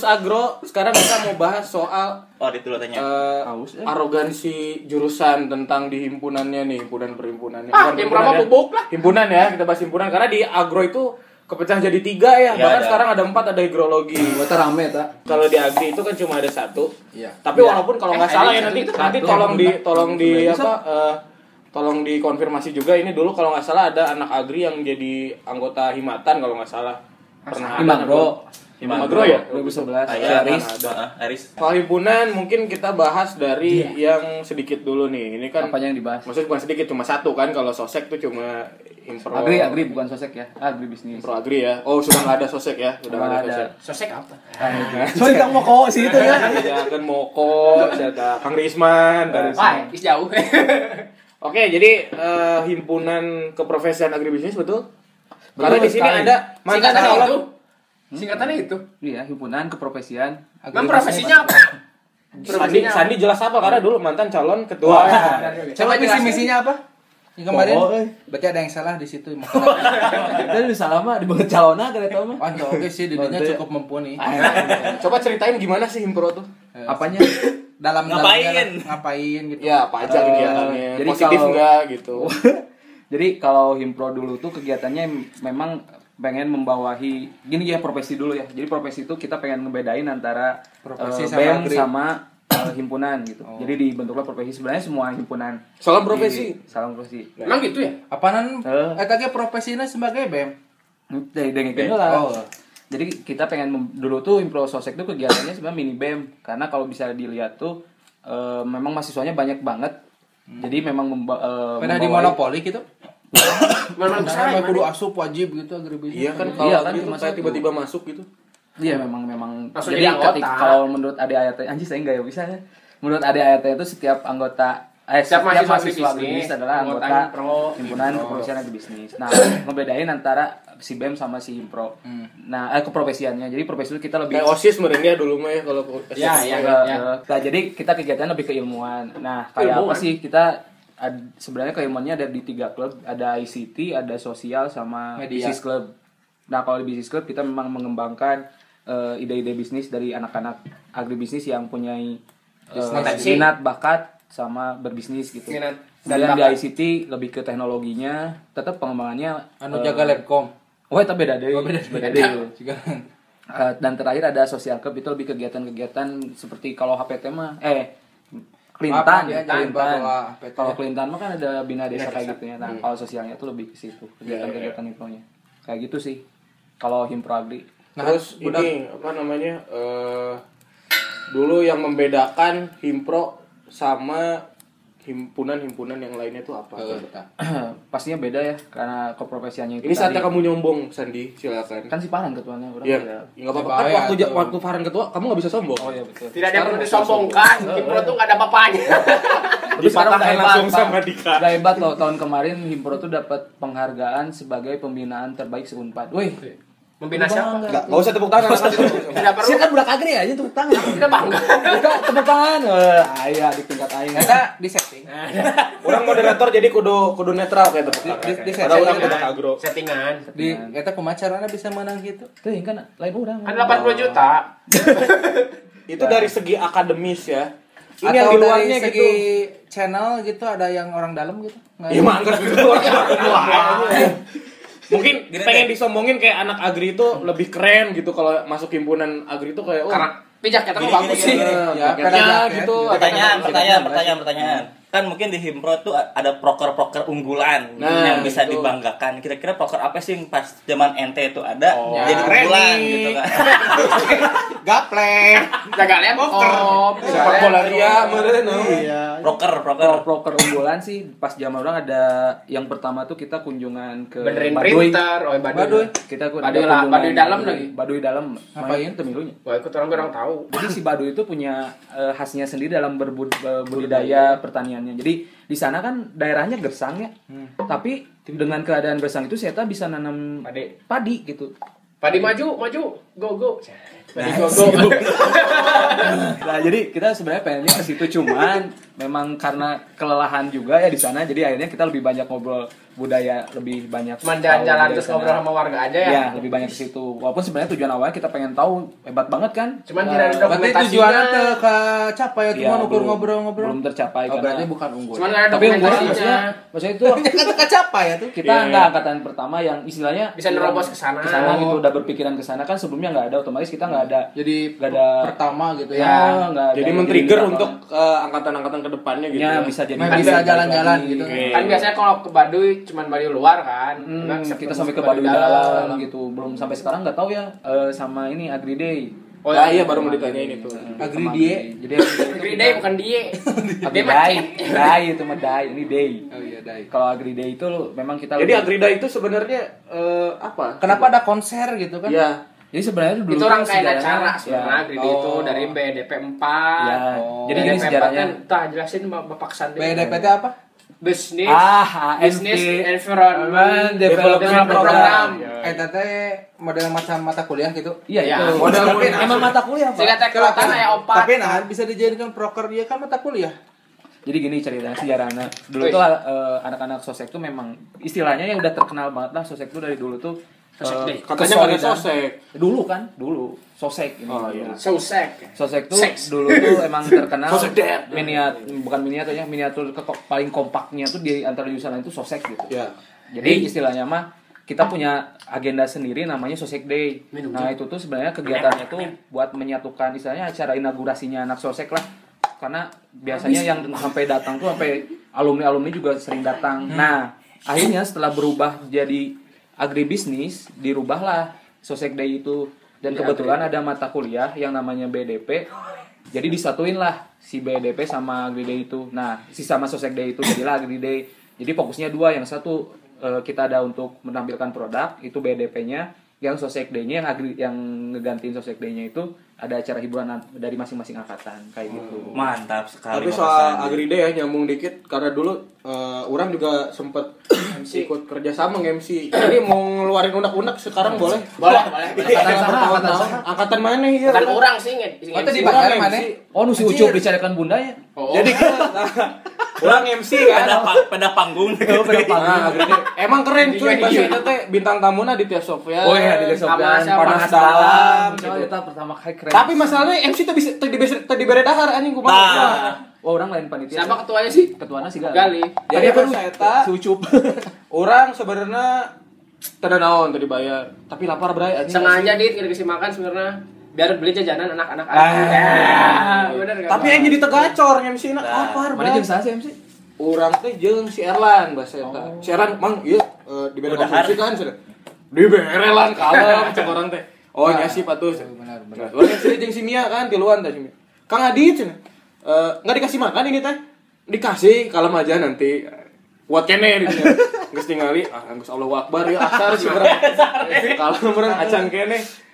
Versus Agro. Sekarang kita mau bahas soal Oh, itu lo tanya. eh, eh. arogansi jurusan tentang di himpunannya nih, himpunan perhimpunannya. Ah, pertama ya. bubuk lah. Himpunan ya, kita bahas himpunan karena di agro itu kepecah jadi tiga ya. Iya, Bahkan ada. sekarang ada empat, ada hidrologi. Buat rame tak. Kalau di agri itu kan cuma ada satu. Iya. Tapi walaupun kalau nggak Eh, salah ya nanti itu nanti tolong di tolong di apa eh, tolong dikonfirmasi juga ini dulu kalau nggak salah ada anak agri yang jadi anggota himatan kalau nggak salah. Pernah ada. Himagro. Himagro ya? 2011. Saya Aris. Aris. Aris. Soal himpunan mungkin kita bahas dari yang sedikit dulu nih. Ini kan Apanya yang dibahas? maksudnya bukan sedikit cuma satu kan kalau sosek tuh cuma impro Agri, agri bukan sosek ya. Agri bisnis. impro agri ya. Oh sudah nggak ada sosek ya, sudah nggak ada, sosek. Sosek apa? Soalnya kamu mau kok sih itu ya. Ya kan Moko, ada Kang Risman, dari Wah, is jauh. Oke, jadi eh, himpunan keprofesian agribisnis betul? Karena di sini ada mantan calon. Singkatannya itu. Iya, himpunan keprofesian. Memang profesinya apa? Sandi, Sandi jelas apa? Karena dulu mantan calon ketua. Coba visi jelasin. misinya apa? Yang kemarin Oh, eh. berarti ada yang salah di situ. makanya. Dan di salah mah dibangun calona kan eta mah. Wah, oke sih dirinya cukup mumpuni. Coba ceritain gimana sih himpro tuh? Apanya? Dalam Ngapain? ngapain gitu. Ya, apa aja Eh, kegiatannya? jadi Positif kalau- enggak gitu? Jadi kalau himpro dulu tuh kegiatannya memang pengen membawahi gini ya profesi dulu ya. Jadi profesi itu kita pengen ngebedain antara Profesi eh, sama BEM sama eh, himpunan gitu. Jadi dibentuklah profesi sebenarnya semua himpunan. Salam profesi. Di- salam profesi. Memang gitu ya? Apaanan Eh. eta ge profesinya sebagai BEM. Dari dengan lah. Oh. Jadi kita pengen mem- dulu tuh impro sosek tuh kegiatannya sebenarnya mini BEM karena kalau bisa dilihat tuh eh, memang mahasiswanya banyak banget. Jadi memang memba, eh, Pernah di monopoli gitu. Memang besar. Karena kudu asup wajib gitu agribisnis. Iya kan Iya kalau kan, gitu saya tiba-tiba masuk gitu. Iya memang memang. Langsung jadi jadi kalau menurut ADART anjir saya enggak ya bisa ya. Menurut ADART itu setiap anggota eh, Setiap setiap, mahasiswa agribisnis adalah anggota Himpro. himpunan keprofesian agribisnis. Nah, ngebedain antara si BEM sama si Himpro. Nah, eh keprofesiannya. Jadi profesi itu kita lebih Kayak OSIS merenya dulu mah ya kalau Ya, OSIS. ya, ya. Nah, jadi kita kegiatan lebih ke ilmuwan. Nah, kayak apa sih kita ad- sebenarnya keilmuannya ada di tiga klub, ada ICT, ada sosial sama Media. bisnis club. Nah, kalau di bisnis club kita memang mengembangkan eh, ide-ide bisnis dari anak-anak agribisnis yang punya Potensi. minat, bakat sama berbisnis gitu. Minat dan di. ICT lebih ke teknologinya, tetap pengembangannya Anu eh, jaga labcom. Oh, itu beda deh. Oh, beda. beda deh. Juga. Uh, dan terakhir ada social club itu lebih kegiatan-kegiatan seperti kalau HPT mah eh Kelintan, Kelintan. bawa HPT. Kalau Kelintan mah kan ada bina desa Bina kayak gitu ya. Nah, Hmm. kalau sosialnya tuh lebih ke situ, Iya, kegiatan-kegiatan infonya. Kayak gitu sih. Kalau himpro agri. Nah, Terus udah ini apa namanya? eh dulu yang membedakan himpro sama himpunan-himpunan yang lainnya itu apa? Eh. Pastinya beda ya karena keprofesiannya itu Ini saatnya tadi. kamu nyombong, Sandi, silakan. kan si Farhan ketuanya orang Iya, ya, nggak apa-apa. Ya, Kan bahaya waktu tuh. waktu Farhan ketua, kamu nggak bisa sombong. Oh iya betul. Tidak ada yang perlu disombongkan. Himpro tuh nggak ada apa-apanya. Udah Dipatahkan hebat, langsung sama Dika. Udah hebat loh tahun kemarin Himpro tuh dapat penghargaan sebagai pembinaan terbaik seunpad. Wih, Membina siapa? Nggak, nggak usah tepuk tangan. Tidak perlu. Sih kan budak agri aja tepuk tangan. Kita bangga. Kita tepuk tangan. Eh, Aya di tingkat aing. Eta di setting. Orang moderator jadi kudu kudu netral kayak tepuk tangan. Di- Padahal orang kudu agro. Settingan. Di eta pemacarana bisa menang gitu. Tuh kan lain orang. Kan 80 juta. Itu dari segi akademis ya. Ini Atau yang di dari luarnya segi gitu. channel gitu ada yang orang dalam gitu. Nggak Iya mangga gitu. Mungkin pengen disombongin kayak anak agri itu lebih keren gitu kalau masuk himpunan agri itu kayak oh, Karena Gini, mah bagus gini, sih. gini, Ya, paketnya pada jaket gitu. gitu. Pertanyaan, pertanyaan, pertanyaan, pertanyaan. Kan mungkin di Himpro tuh ada proker-proker unggulan Nah, yang bisa itu. dibanggakan. Kira-kira proker apa sih yang pas zaman NT itu ada Oh. jadi Ya, unggulan Reni. gitu kan. Gaplek. Jaga lihat kop. Sepak bola ria meureun. Iya. Proker, Pro proker. proker unggulan sih pas zaman orang ada yang pertama tuh kita kunjungan ke Benerin Baduy. printer. Oh, Baduy. Baduy. Kita ku- Baduy lah, Baduy dalam Baduy. lagi. Baduy dalam. Ngapain? tuh milunya? Wah, ikut orang orang tahu. Jadi si Baduy itu punya eh, khasnya sendiri dalam berbud- eh, pertaniannya. Jadi di sana kan daerahnya gersang ya. Tapi dengan keadaan gersang itu saya bisa nanam Padi. padi gitu. Padi maju, maju. Go, go. Go. Nah, jadi kita sebenarnya pengennya ke situ cuman memang karena kelelahan juga ya di sana jadi akhirnya kita lebih banyak ngobrol budaya lebih banyak Cuman jalan-jalan terus ngobrol sama warga aja ya. ya lebih banyak ke situ walaupun sebenarnya tujuan awalnya kita pengen tahu hebat banget kan Cuman Eh, tidak ada Berarti dokumentasinya. tujuannya teu capai ya iya, cuma ukur ngobrol-ngobrol. belum tercapai Oh, berarti karena bukan unggul. Cuman ada tapi unggul maksudnya maksudnya itu kan teu capai ya tuh. kita Iya, nggak iya. angkatan pertama yang istilahnya Bisa nerobos ke sana. ke sana gitu udah berpikiran ke sana kan sebelumnya nggak ada otomatis kita nggak ada Jadi nggak ada pertama gitu ya ya. nggak ada Jadi men-trigger untuk eh, angkatan-angkatan ke depannya gitu. ya ya. bisa jadi Nah, bisa jalan-jalan gitu. Oke. Kan biasanya kalau ke Baduy cuman Baduy luar kan. Hmm, Nah, kita sampai ke Baduy dalam gitu belum sampai sekarang nggak tahu ya eh, sama ini Agri Day Oh, Ah, iya. iya baru mau ditanyain itu. Agri Sama Die. jadi Agri Day Agri Day bukan die. Agri Dia mah Day. Day itu mah Day ini Day Oh iya, dai. kalau Agri Day itu memang kita Jadi lebih- Agrida itu sebenarnya eh, apa? Kenapa ada konser gitu kan? Ya, jadi sebenarnya dulu Itu rangkaian sejarahnya- acara sebenarnya ya, Agri Day itu Oh. dari BDP 4. ya Oh. jadi gini BDP 4 sejarahnya kan, Tah jelasin Bapak Sandi. BDP itu apa? Bisnis. ah Business Environment Development Program. Eta teh model macam mata kuliah gitu. iya Ya, itu model emang mata kuliah Pak. Sehingga kelihatan ya opat. Tapi nah bisa dijadikan proker dia kan mata kuliah. Jadi gini ceritanya sejarahnya. Dulu Wih. tuh eh, anak-anak sosek tuh memang istilahnya yang udah terkenal banget lah sosek tuh dari dulu tuh Sosek eh, katanya ada sosek. Dulu kan, dulu sosek ini. Oh, iya. Sosek. Sosek tuh Seks. dulu tuh emang terkenal Sosek miniat bukan miniatur ya miniatur ke paling kompaknya tuh di antara jurusan lain tuh sosek gitu. Ya. Jadi istilahnya mah kita punya agenda sendiri namanya Sosek Day. Minum, Nah, itu tuh sebenarnya kegiatannya tuh buat menyatukan istilahnya acara inaugurasinya anak Sosek lah. Karena biasanya yang sampai datang tuh sampai alumni-alumni juga sering datang. Nah, akhirnya setelah berubah jadi agribisnis, dirubahlah Sosek Day itu. Dan kebetulan ada mata kuliah yang namanya BDP. Jadi disatuin lah si BDP sama Agri Day itu. Nah, si sama Sosek Day itu jadilah Agri Day. Jadi fokusnya dua, yang satu eh, kita ada untuk menampilkan produk itu BDP-nya, yang Sosek Day-nya yang agri yang ngegantiin Sosek Day-nya itu ada acara hiburan an- dari masing-masing angkatan kayak gitu. Mantap sekali. Tapi soal Sandi. Agrida ya nyambung dikit karena dulu eh, orang juga sempet ikut kerja sama nge-MC. Jadi mau ngeluarin unek-unek sekarang boleh. Boleh, boleh. Angkatan saha, bertahun angkatan. Angkatan mana ya? Kan orang sih inget. Oh, tadi dibayar mana? Oh, nu si Ucup dicarikan bunda ya? Oh. Jadi orang MC kan. Peda, pa- peda panggung. Oh, pada panggung. Agrida. Emang keren cuy bahasa iya. itu teh bintang tamuna di Tia Sofia. Oh iya, di Sama siapa? panas Coba gitu. kita pertama kali keren. Tapi masalahnya MC tuh bisa tadi tadi bere dahar anjing kumaha. Nah. oh, orang lain panitia. Siapa ketuanya sih? Ketuanya sih Gali. Gali. Jadi Tadi apa pas eta Si Ucup. orang sebenarnya tidak naon tadi bayar, tapi lapar bray anjing. Sengaja dit kasih makan sebenarnya biar beli jajanan anak-anak Ah. Ya, bener kan? Tapi yang jadi tegacor MC na Nah. lapar Mana jeung sih MC? Urang teh jeung si Erlan bahasa eta. Si Erlan mang ieu eh, dibere Udah konsumsi kan sudah. Dibere lan kalem cek orang teh. Oh nya sih patus. benar, benar. Orang yang jeung si Mia kan tiluan teh si Mia. Kang Adit cenah. Eh enggak dikasih makan ini teh. Dikasih kalem aja nanti. Kuat kene gitu. Geus tingali ah geus Allahu Akbar ya asar si urang. Kalem urang acan kene.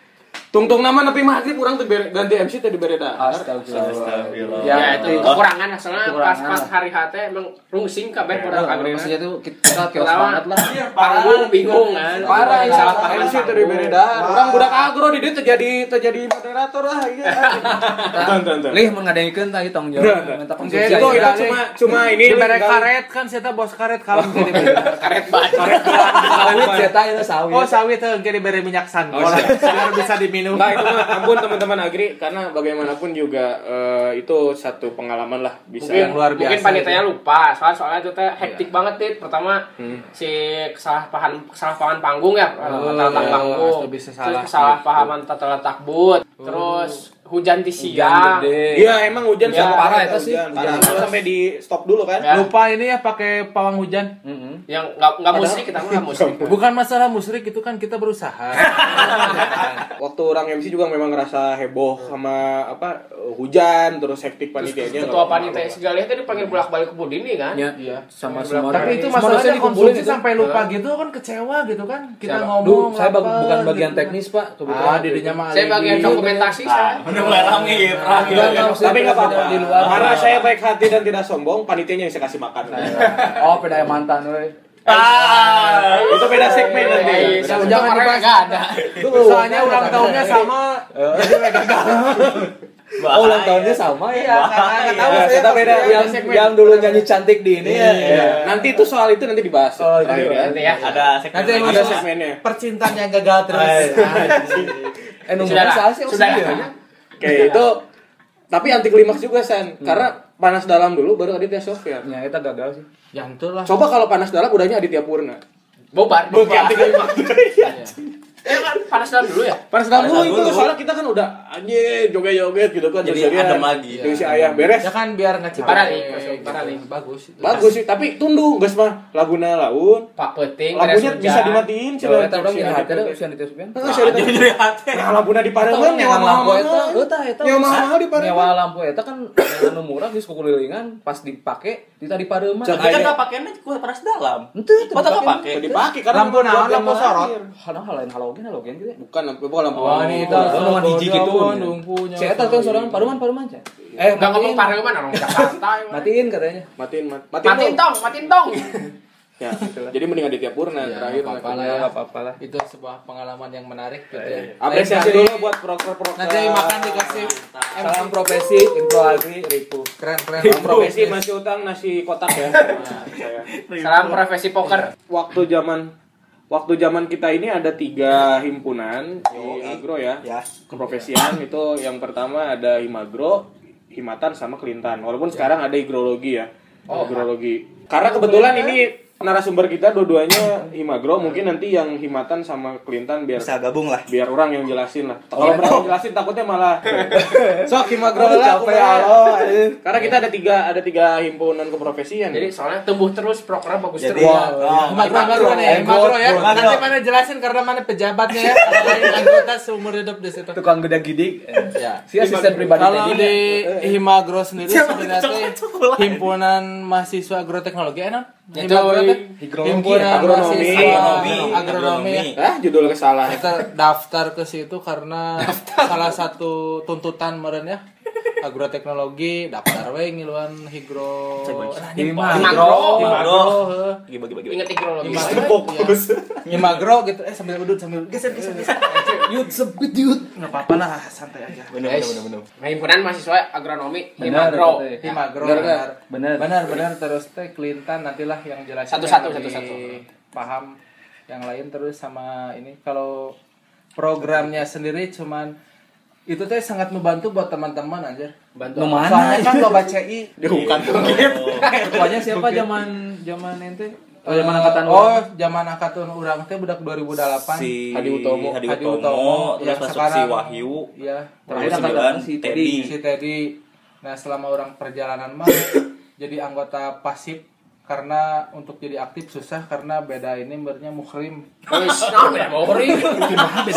Tungtung nama nepi maghrib urang teh bere- ganti MC teh dibere dahar. Astagfirullah. Ya, Ya, itu itu. kekurangan soalnya pas pas hari HT emang rungsing kabeh pada agrena. Maksudnya tuh kita Pertama, banget lah. Panggung bingung kan. Parah ya salah paham. MC teh dibere dahar. Urang budak agro di dieu terjadi terjadi moderator lah iya. Tuh, tuh, tuh. Lih mengadengkeun tah tong jawab minta Itu konsumsi. itu cuma cuma ini Dibere tinggal- karet kan saya bos karet kalem jadi bere. Karet banget. Sawit eta itu sawit. Oh sawit teh engke dibere minyak sanggol biar bisa diminum. Enggak itu mah ampun teman-teman agri karena bagaimanapun juga eh, itu satu pengalaman lah bisa Mungkin, yang luar mungkin biasa panitianya lupa soal soalnya itu teh hektik banget tit pertama Hmm. si kesalahpahaman kesalahpahaman panggung ya Oh, tata letak iya, panggung terus salah. kesalahpahaman tata letak but terus hujan di Hujan siang gede. Iya emang hujan Ya, parah itu sih. hujan, parah. sampai di stop dulu kan. Ya. Lupa ini ya pakai pawang hujan. Heeh. yang nggak nggak musik kita nggak musik Bukan masalah musrik itu kan kita berusaha. Waktu orang MC juga memang ngerasa heboh sama apa hujan terus hektik panitianya. ketua panitia segala itu dipanggil bolak balik ke Budini kan Ya, Iya. sama Tapi semua. Tapi itu masalahnya konsumsi itu. sampai lupa gitu kan kecewa gitu kan. Kita Siapa? ngomong Duh, saya bukan bagian gitu. teknis, Pak. Kebetulan. Ah, dirinya mah saya bagian dokumentasi saya Udah mulai rame ya, perang Enggak, ya. enggak, Tapi nggak apa-apa. Di luar. Karena saya baik hati dan tidak sombong, panitianya yang saya kasih makan. Oh, beda yang mantan we. Ah. itu beda segmen nanti. Eh, Beda jangan segmen. jangan nggak ada Soalnya ulang tahunnya sama. Jadi mereka gagal. Oh, ulang tahunnya sama ya. Bahaya. Nggak tahu Ya, saya kita pas beda. yang Segmen. yang dulu nyanyi cantik di ini ya. Iya. Nanti itu soal itu nanti dibahas. Oh, Terakhir gitu. ya. Nanti ya. Ada segmen Nanti lagi. Ada segmennya. Percintaan yang gagal terus. Eh, nunggu sih sudah Oke, itu tapi anti klimaks juga San. Karena panas dalam dulu baru Aditya Sofyan. Ya, itu gagal sih. Yang itu lah. Coba kalau panas dalam udahnya Aditya Purna. Bobar. Bukan anti klimaks. Eh kan panas dalam dulu ya. Panas dalam dulu itu soalnya kita kan udah anjir joget-joget gitu kan Jadi adem lagi. Jadi si ayah beres. Ya kan biar nih, parah nih. Bagus. itu. Bagus sih, tapi tundu geus mah laguna laun. Pak Peting. Lagunya bisa dimatiin Coba cenah. eta urang Si jeung Aditya hati ada Purna. usian Aditya Sofyan. Heeh, si Aditya Jadi jadi hati. Nah, lampuna di Pareman Eta nyawa lampu eta, eta eta. Nyawa mahal di Pareman. Nyawa lampu eta kan anu murah geus kukulilingan pas dipake di tadi Pareman. Cek. Tapi kan nggak pakainya kue panas dalam. Teu Masa nggak pakai? Tadi pakai karena Lampu naon, lampu sorot? lahir. Hal lain halogen halogen gitu. ya. Bukan lampu bukan lampu. Oh, ini itu. Dengan hiji gitu. Si eta kan seorang Pareman Pareman Cak. Eh, Enggak ngomong. Pareman orang Jakarta. emang. Matiin katanya. Matiin mat. Matiin, Matiin tong, matiin tong. Ya, itulah. Jadi mending Aditya Purna Ya, terakhir. apa-apa lah makanya. ya. apa-apa lah. Itu sebuah pengalaman yang menarik gitu ya. Apresiasi Lain kali, dulu buat proker-proker. Nanti makan dikasih Salam profesi, info agri, ripu. keren keren. Salam profesi masih utang nasi kotak ya. Nah, saya. Salam profesi poker. Waktu zaman waktu zaman kita ini ada tiga himpunan di agro ya. Ya. Keprofesian itu yang pertama ada Himagro, Himatan sama Kelintan. Walaupun sekarang ada higrologi ya. Oh, higrologi. Karena kebetulan ini narasumber kita dua-duanya Himagro, mungkin nanti yang Himatan sama Kelintan biar Bisa gabung lah. biar orang yang jelasin lah. Kalau mereka yang jelasin takutnya malah sok Himagro lah. Capek alo. Karena kita ada tiga ada tiga himpunan keprofesian. Jadi soalnya tumbuh terus, proker bagus Jadi terus. oh, Magro Magro nih, Eh, Magro ya. Nanti mana jelasin karena mana pejabatnya ya. Anggota seumur hidup di situ. Tukang gede gidik. Ya. Si asisten pribadi Kalau di Himagro sendiri sebenarnya himpunan mahasiswa agroteknologi enak. Itu Higronomi, himpunan agronomi. Agronomi. agronomi. ah judul kesalah. Kita daftar ke situ karena salah satu tuntutan meren ya agroteknologi daftar we ngiluan higro Himagro. Himagro. heuh. Bagi bagi. Ingat. Fokus. Himagro gitu eh sambil udut sambil geser geser geser. Yud sebut yud. Enggak apa-apa lah, santai aja. Bener bener bener bener. Nah, himpunan mahasiswa agronomi Benar, Himagro. betul. Himagro Benar, benar. benar. Benar benar terus teh Clinton nantilah yang jelasin Satu-satu, yang satu-satu. lebih Paham yang lain terus sama ini kalau programnya sendiri cuman itu teh sangat membantu buat teman-teman anjir. Bantu. Mana? Soalnya kan loba CI Dia bukan Ketuanya siapa zaman zaman ente? Oh, zaman angkatan Oh, zaman angkatan urang teh budak 2008. Si Hadi Utomo. Hadi Hadi Utomo, Utomo, terus yang masuk si sekarang- Wahyu. Iya, Terakhir angkatan si si Teddy. si Teddy. Nah, selama orang perjalanan mah jadi anggota pasif karena untuk jadi aktif susah karena beda ini bernya muhrim. Wis, naon beda murid.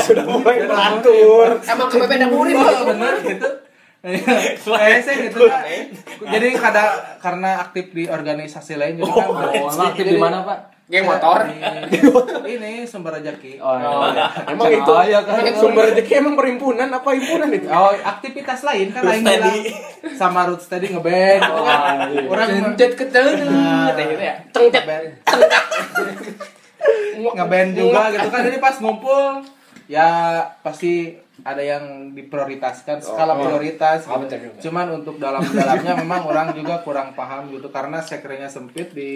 sudah mulai beratur. Emang kepe beda murid. Oh, bener gitu. Eh, saya gitu kan. Jadi kada karena aktif di organisasi lain jadi kan Oh, aktif di mana, Pak? Geng motor. Di- ini sumber rezeki. Oh, iya. Emang itu ya kan. sumber rezeki emang perhimpunan apa himpunan itu? Oh, aktivitas lain kan lain bilang sama root steady ngeband gitu kan. Orang Cencet keteu. Teh gitu ya. Cengcet. ngeband juga gitu kan jadi pas ngumpul ya pasti ada yang diprioritaskan skala prioritas Oh, gitu. juga. cuman untuk dalam-dalamnya memang orang juga kurang paham gitu karena sekrenya sempit di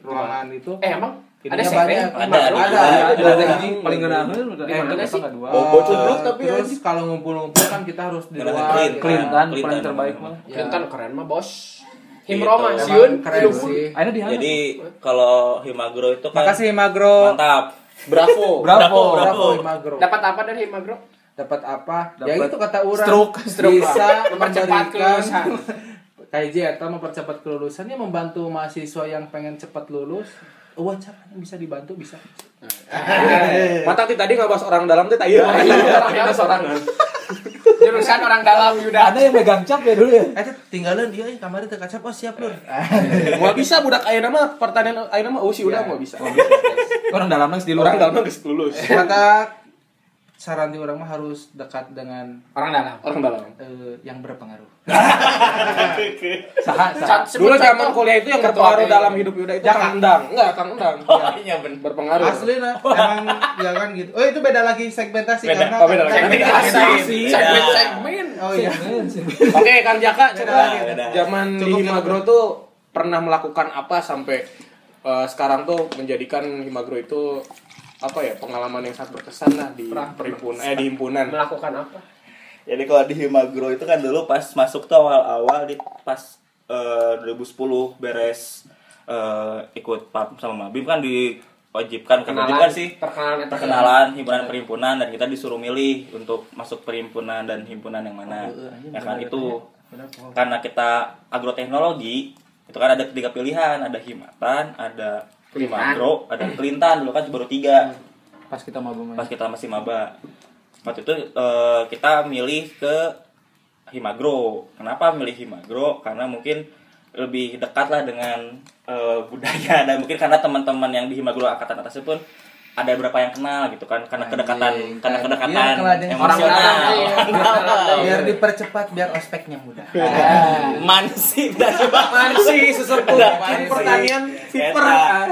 ruangan itu Eh, emang ada banyak Ada, ada, ada. ada, Ada ada yang paling tadi Eh, mana sih? Oh, bocor blok tapi terus kalau ngumpul-ngumpul kan kita harus di luar clean. Clinton Clinton. paling terbaik mah. Ya, Clinton keren mah, Bos. Gitu. Himroma, siun, keren sih? Jadi kalau Himagro itu kan makasih Magro mantap. Bravo. bravo Bravo, bravo bravo. Magro Dapat apa dari Himagro? Dapat apa ya Dapat itu kata orang stroke. Stroke, bisa. Mempercepat kelulusan. KJ atau mempercepat kelulusannya membantu mahasiswa yang pengen cepat lulus oh caranya bisa dibantu bisa Mata ti tadi nggak bahas orang dalam tuh tadi. Iya, sorangan. Jurusan orang dalam Yuda. Ada yang megang cap ya dulu ya. eh teh, tinggalin dia eh, kamar teh kacap oh siap lur Mau bisa budak ayeuna mah pertanian ayeuna mah usi udah mau bisa. Orang dalam nang di Orang luar. dalam geus lulus. maka saran di orang mah harus dekat dengan Orang dalam. Orang dalam. eh, yang berpengaruh Saha, sebut Dulu zaman kuliah itu yang berpengaruh dalam hidup Yuda itu Jangan. Kang Endang. Enggak, Kang Endang. Oh iya bener. Berpengaruh. asli nah emang ya kan gitu oh itu beda lagi segmentasi Beda. karena Oh, beda lagi. Segmentasi. kasih. Segmen-segmen. Oh iya. Oke, Kang Jaka coba zaman di Himagro tuh pernah melakukan apa sampai eh, sekarang tuh menjadikan Himagro itu apa ya pengalaman yang sangat berkesan lah di perhimpunan eh di himpunan. Melakukan apa? Jadi kalau di Himagro itu kan dulu pas masuk tuh awal-awal di pas eh, 2010 beres eh, ikut PAP sama Mabim kan diwajibkan kan diwajibkan sih. perkenalan perkenalan himpunan perhimpunan dan kita disuruh milih untuk masuk perhimpunan dan himpunan yang mana. Ya kan itu. karena kita agroteknologi itu kan ada tiga pilihan. Ada himatan ada himagro ada kelintan dulu kan baru tiga. Pas kita mau pas kita masih maba. Waktu itu eh, kita milih ke himagro. Kenapa milih himagro? Karena mungkin lebih dekat lah dengan eh, budaya. Dan mungkin karena teman-teman yang di himagro angkatan atasnya pun ada beberapa yang kenal gitu kan karena kedekatan Anjing, karena kedekatan ada yang orang emosional. Orang dalam. Biar dipercepat biar ospeknya mudah. mansi dan Mansi sesepuh Mansi. pertanian Viper.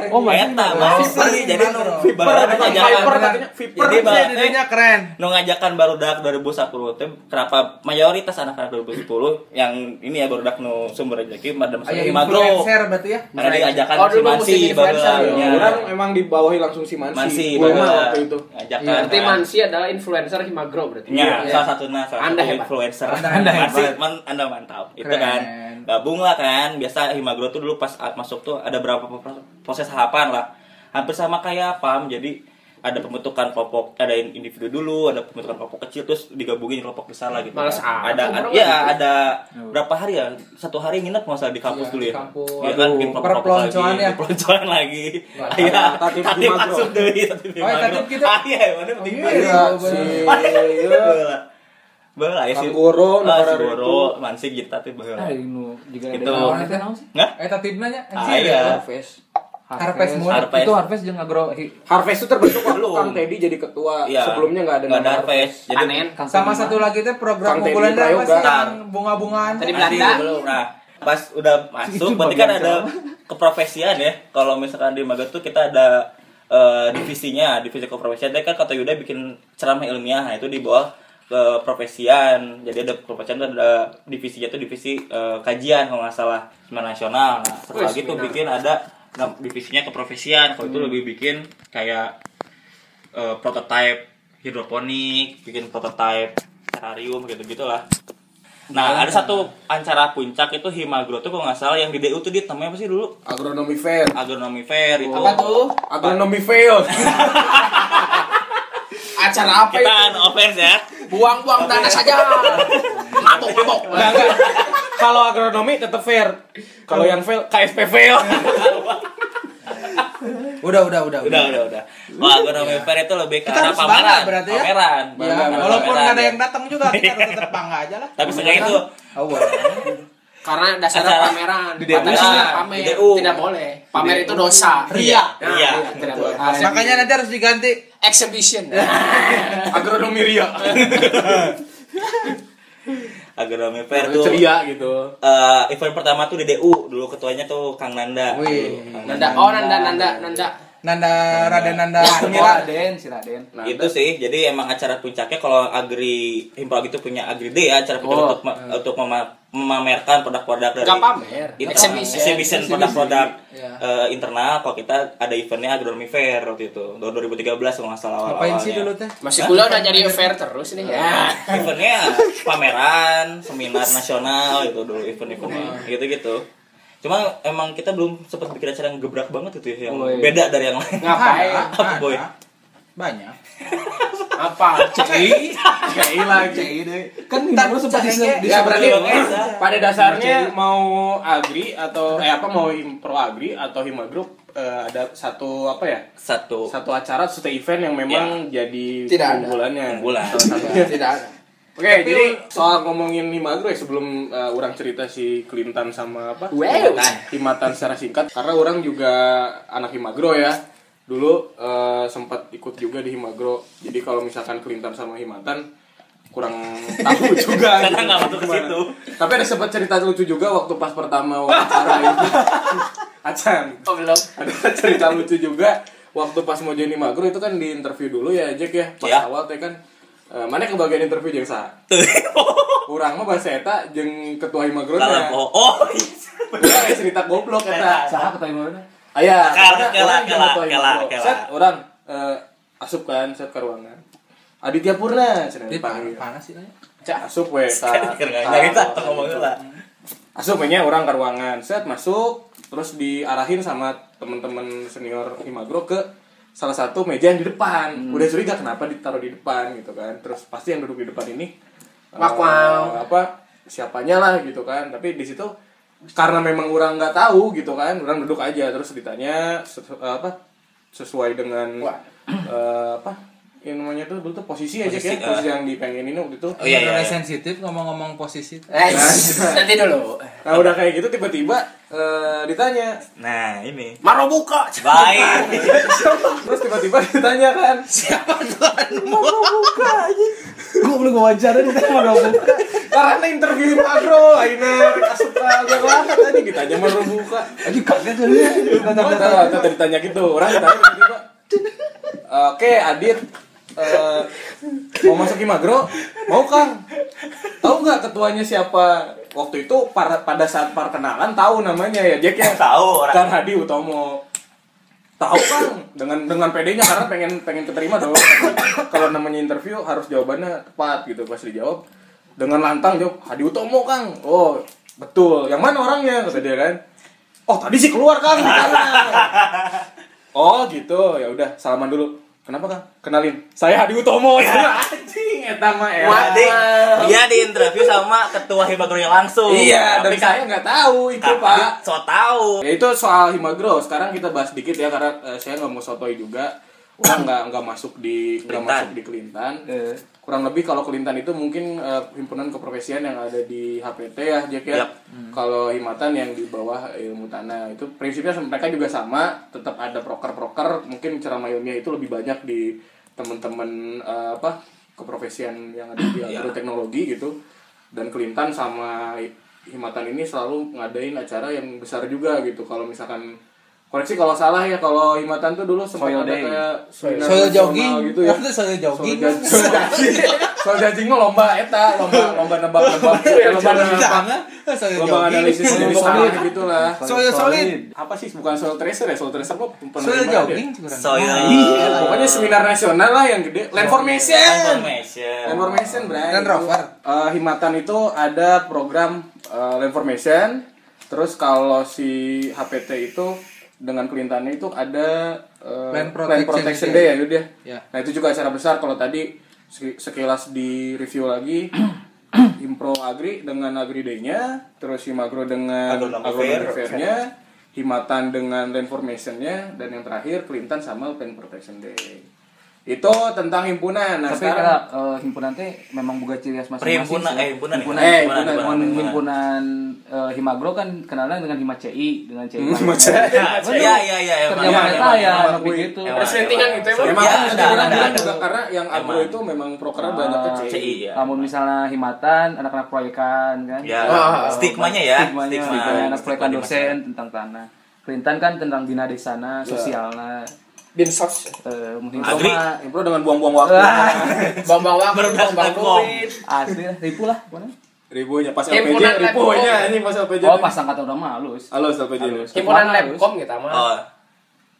Oh, masih Eta, Viper. mansi jadi nu Viper, ngajakan Viper katanya Viper. Jadi, keren. nu ngajakan barudak 2010 teh kenapa mayoritas anak-anak 2010 yang ini ya barudak nu sumber rezeki pada masa Ayo Himagro influencer berarti ya. karena diajakan si Mansi musim influencer, barudak ya. ya. Orang emang dibawahi langsung si Mansi. Mansi waktu itu. ngajakan Berarti kan. Mansi adalah influencer Himagro berarti. Ya, Iya. salah satu salah Anda satu hebat. influencer. Anda- hebat. man, anda mantap. Itu kan. Gabung lah kan. Biasa Himagro tuh dulu pas masuk tuh ada berapa proses tahapan lah. Hampir sama kayak PAM. Jadi ada pembentukan kelompok, ada individu dulu, ada pembentukan kelompok kecil terus digabungin kelompok besar lah gitu. Males kan. Ada, orang iya gitu. ada berapa hari ya? Satu hari nginep nggak usah di kampus Iya, dulu di ya. kampus. Iya kan, bikin Perpeloncoan lagi, ya. perpeloncoan lagi. Iya, Himagro. masuk deh, tatip Oh, Himagro. tatip gitu? Ah, iya, mana penting iya. banget. Bala ya si Kang Goro, Ah, Goro, Mansik gitu tapi Ah, bala. ini juga Gitu. ada itu naon sih? Nggak? Eh tatibna nya. Ah, iya. Harvest. Harvest Moon. Harvest. Itu Harvest jeung agro hi- Harvest itu terbentuk waktu. Kang Teddy jadi ketua. Iya. Sebelumnya nggak ada Nggak ada nama Harvest. Jadi Panen. Sama satu lagi teh program Kang Teddy unggulan apa Prayoga. sih yang bunga-bungaan? Tadi Belanda. Nah, pas udah masuk Itu berarti kan ada keprofesian ya. Kalau misalkan di Magat tuh kita ada eh, divisinya, divisi keprofesian. Tadi kan kata Yuda bikin ceramah ilmiah, nah itu di bawah keprofesian. Jadi ada keprofesian tuh ada divisinya tuh divisi eh, kajian kalau nggak salah seminar nasional. Nah, setelah Wih, gitu seminar. bikin ada nah, divisinya keprofesian. Kalau itu lebih bikin kayak eh, prototype hidroponik, bikin prototype terrarium gitu gitulah. Nah, ada satu acara puncak itu Himagro tuh kalau nggak salah yang di DU tuh dia namanya apa sih dulu? Agronomi Fair. Agronomi Fair itu. Apa tuh? Agronomi Fair. Acara apa Kita itu? offense ya. Buang-buang dana saja. Mabok, mabok. Enggak. Kalau agronomi tetap fair. Kalau yang fail KSP fail. Udah, udah, udah. Udah, udah, udah. Wah, Agronomi Fair itu lebih ke arah pameran. berarti ya? Pameran. Ya, walaupun nggak ada ya. yang datang juga kita harus tetap bangga aja lah. Tapi seenggaknya itu Oh. Karena dasarnya Acara pameran. di DU. Ah, pamer. di DU. Tidak boleh. Pamer itu dosa. Ria. Iya. Tidak boleh. Makanya nanti harus diganti. Exhibition. Agronomi Ria. Agronomi Fair tuh Ceria gitu. eh, event pertama tuh di DU dulu ketuanya tuh Kang Nanda. Wih. Kang Nanda. Oh, Nanda, Nanda, Nanda. Nanda Raden Nanda Oh, Semira. Raden, si Raden. Nah, itu sih jadi emang acara puncaknya kalau agri himpal gitu punya agri day ya acara puncak Oh. untuk ma- untuk mema- memamerkan produk-produk dari Gak pamer. Exhibition. exhibition produk-produk Iya. eh, internal kalau kita ada eventnya agronomi fair waktu itu tahun 2013 kalau nggak salah awal Ngapain sih dulu teh? Masih kuliah udah jadi affair terus nih ya. eventnya pameran seminar nasional itu dulu event-eventnya gitu gitu cuma emang kita belum sempat bikin acara yang gebrak banget itu ya yang Oh, iya. beda dari yang lain Ngapain? apa boy Banyak. Apa? Cei. Cei lagi. Cei deh. Kan baru sempat di Ya berarti Eza. pada dasarnya mau agri atau eh apa mau impro agri atau himagro eh, ada satu apa ya satu satu acara satu event yang memang jadi Tidak ada. unggulannya Unggulan. Tidak ada. Oke, jadi soal ngomongin himagro ya sebelum eh, orang cerita si Clinton sama apa? Wow. Himatan secara singkat karena orang juga anak himagro ya. Dulu eh, sempat ikut juga di himagro. Jadi kalau misalkan Clinton sama himatan kurang tahu juga Karena gitu. nggak masuk ke situ. Tapi ada sempat cerita lucu juga waktu pas pertama wawancara itu. Acan. Oh, belum. Ada cerita lucu juga waktu pas mau jadi magro itu kan di interview dulu ya Jack ya pas Iya. awal teh kan Eh, mana kebagian interview jeung sa? Urang mah bahasa eta jeung ketua Himagro Dalam nya. oh, oh aya cerita goblok eta. Saha ketua mana? Aya, ketua kela, Himagro. kela. Set urang eh, asup kan set ke ruangan. Aditya Purna cenah Di dipanggil. panas sih nanya. Asup we nggak nyarita ngomongin lah Asup nya urang ke ruangan. Set masuk terus diarahin sama teman-teman senior Himagro ke salah satu meja yang di depan. Udah curiga kenapa ditaruh di depan gitu kan. Terus pasti yang duduk di depan ini eh, Wak, wak. apa siapanya lah gitu kan. Tapi di situ karena memang orang nggak tahu gitu kan, orang duduk aja terus ditanya sesu- apa sesuai dengan Wah. eh, apa yang namanya tuh dulu tuh posisi aja Posisi, kan, posisi eh. yang dipengenin waktu itu. Oh, iya, iya, iya. sensitif ngomong-ngomong posisi. Eh, nanti dulu. Nah udah kayak gitu tiba-tiba eh, ditanya Nah ini Maro buka. Baik terus tiba-tiba ditanya kan Siapa tuan? Gue belum wawancara nih sama buka. karena interview makro Aina agak banget tadi ditanya mau buka Lagi kaget kali ya. Nah, tadi ditanya gitu orang ditanya tiba-tiba oke Adit eh, mau masuk Imagro mau Kang tahu nggak ketuanya siapa? Waktu itu para- pada saat perkenalan tahu namanya ya Jack ya? Tahu orang. Kang Hadi Utomo. Tahu kan dengan dengan pedenya karena pengen pengen keterima dong. Kalau namanya interview harus jawabannya tepat gitu. Pas dijawab dengan lantang jawab Hadi Utomo Kang. Oh betul. Yang mana orangnya? Kata dia kan. Oh tadi sih keluar Kang. Di kamar." oh gitu. Ya udah salaman dulu kenapa Kang? Kenalin. Saya Hadi Utomo. Ya anjing eta mah ya Dia di interview sama ketua Himagronya langsung. Iya Tapi saya nggak tahu itu Tapi Pak. So tahu Ya itu soal Himagro. Sekarang kita bahas dikit ya karena eh, saya nggak mau sotoi juga. Orang nggak nggak masuk di nggak masuk di Kelintan. Eh, Kurang lebih kalau Kelintan itu mungkin eh, himpunan keprofesian yang ada di HPT ya, Jack ya. Yap. Kalau Himatan yang di bawah ilmu tanah itu prinsipnya mereka juga sama. Tetap ada proker-proker. Mungkin ceramah ilmiah itu lebih banyak di teman-teman eh, apa keprofesian yang ada di Iya. agroteknologi gitu. Dan Kelintan sama Himatan ini selalu ngadain acara yang besar juga gitu. Kalau misalkan koreksi kalau salah ya kalau Himatan tuh dulu sempat Soil ada Day. kayak seminar Soil jogging gitu ya. Itu soil jogging. Soal judging, soal judging mah lomba eta, lomba lomba nebak-nebak, lomba nebak, Jangan. Soil lomba jogging. analisis Soil solid. tanah gitu lah. Soil solid. Apa sih bukan soil tracer ya? Soil tracer kok Soil deh. jogging. Soil Iya, pokoknya seminar nasional lah yang gede. Land formation. Land formation, Bray. Land Rover. Eh, Himatan itu ada program eh, land formation. Terus kalau si HPT itu dengan kelintannya itu ada eh, Land Protection Protection Day. Day ya, Yud ya. Ya. Nah itu juga acara besar kalau tadi seki- sekilas di review lagi Impro Agri dengan Agri Day-nya, terus Himagro dengan Fair. Fair-nya, Himatan dengan Land Formation-nya, dan yang terakhir Kelintan sama Land Protection Day. Itu tentang himpunan. Nah, Tapi sekarang karena eh, himpunan teh memang buka ciri khas masing-masing. Perhimpunan, sih. eh, himpunan, himpunan. eh, himpunan, himpunan, himpunan, himpunan. himpunan, eh, Himagro kan kenalnya dengan Hima CI, dengan CI. Hima CI. Iya iya iya emang. Emang, ya, emang. anu Emang. begitu. Emang. Persentingan gitu emang. Memang Ya, ada, ada, orang ada, bilang ada. juga karena yang agro Emang. itu memang prokernya banyak Ah, ke CI. Ya. Namun misalnya himatan, anak-anak proyekan kan. Ya, Ah, stigmanya ya, Stigmanya, stigma. stigma anak stigma proyekan dosen tentang tanah. Kelintan kan tentang bina desana, sosialnya. Binsos. Eh, mungkin Agri. mah Impro dengan buang-buang waktu. Bambang waktu, bom. duit. asli lah, ribu lah. pokoknya. Ribunya pas Himpunan LPJ, ribunya ini pas LPJ. Oh, pas angkatan udah mah halus. Halo LPJ. Halus. Himpunan Mana, Labcom gitu mah. Oh,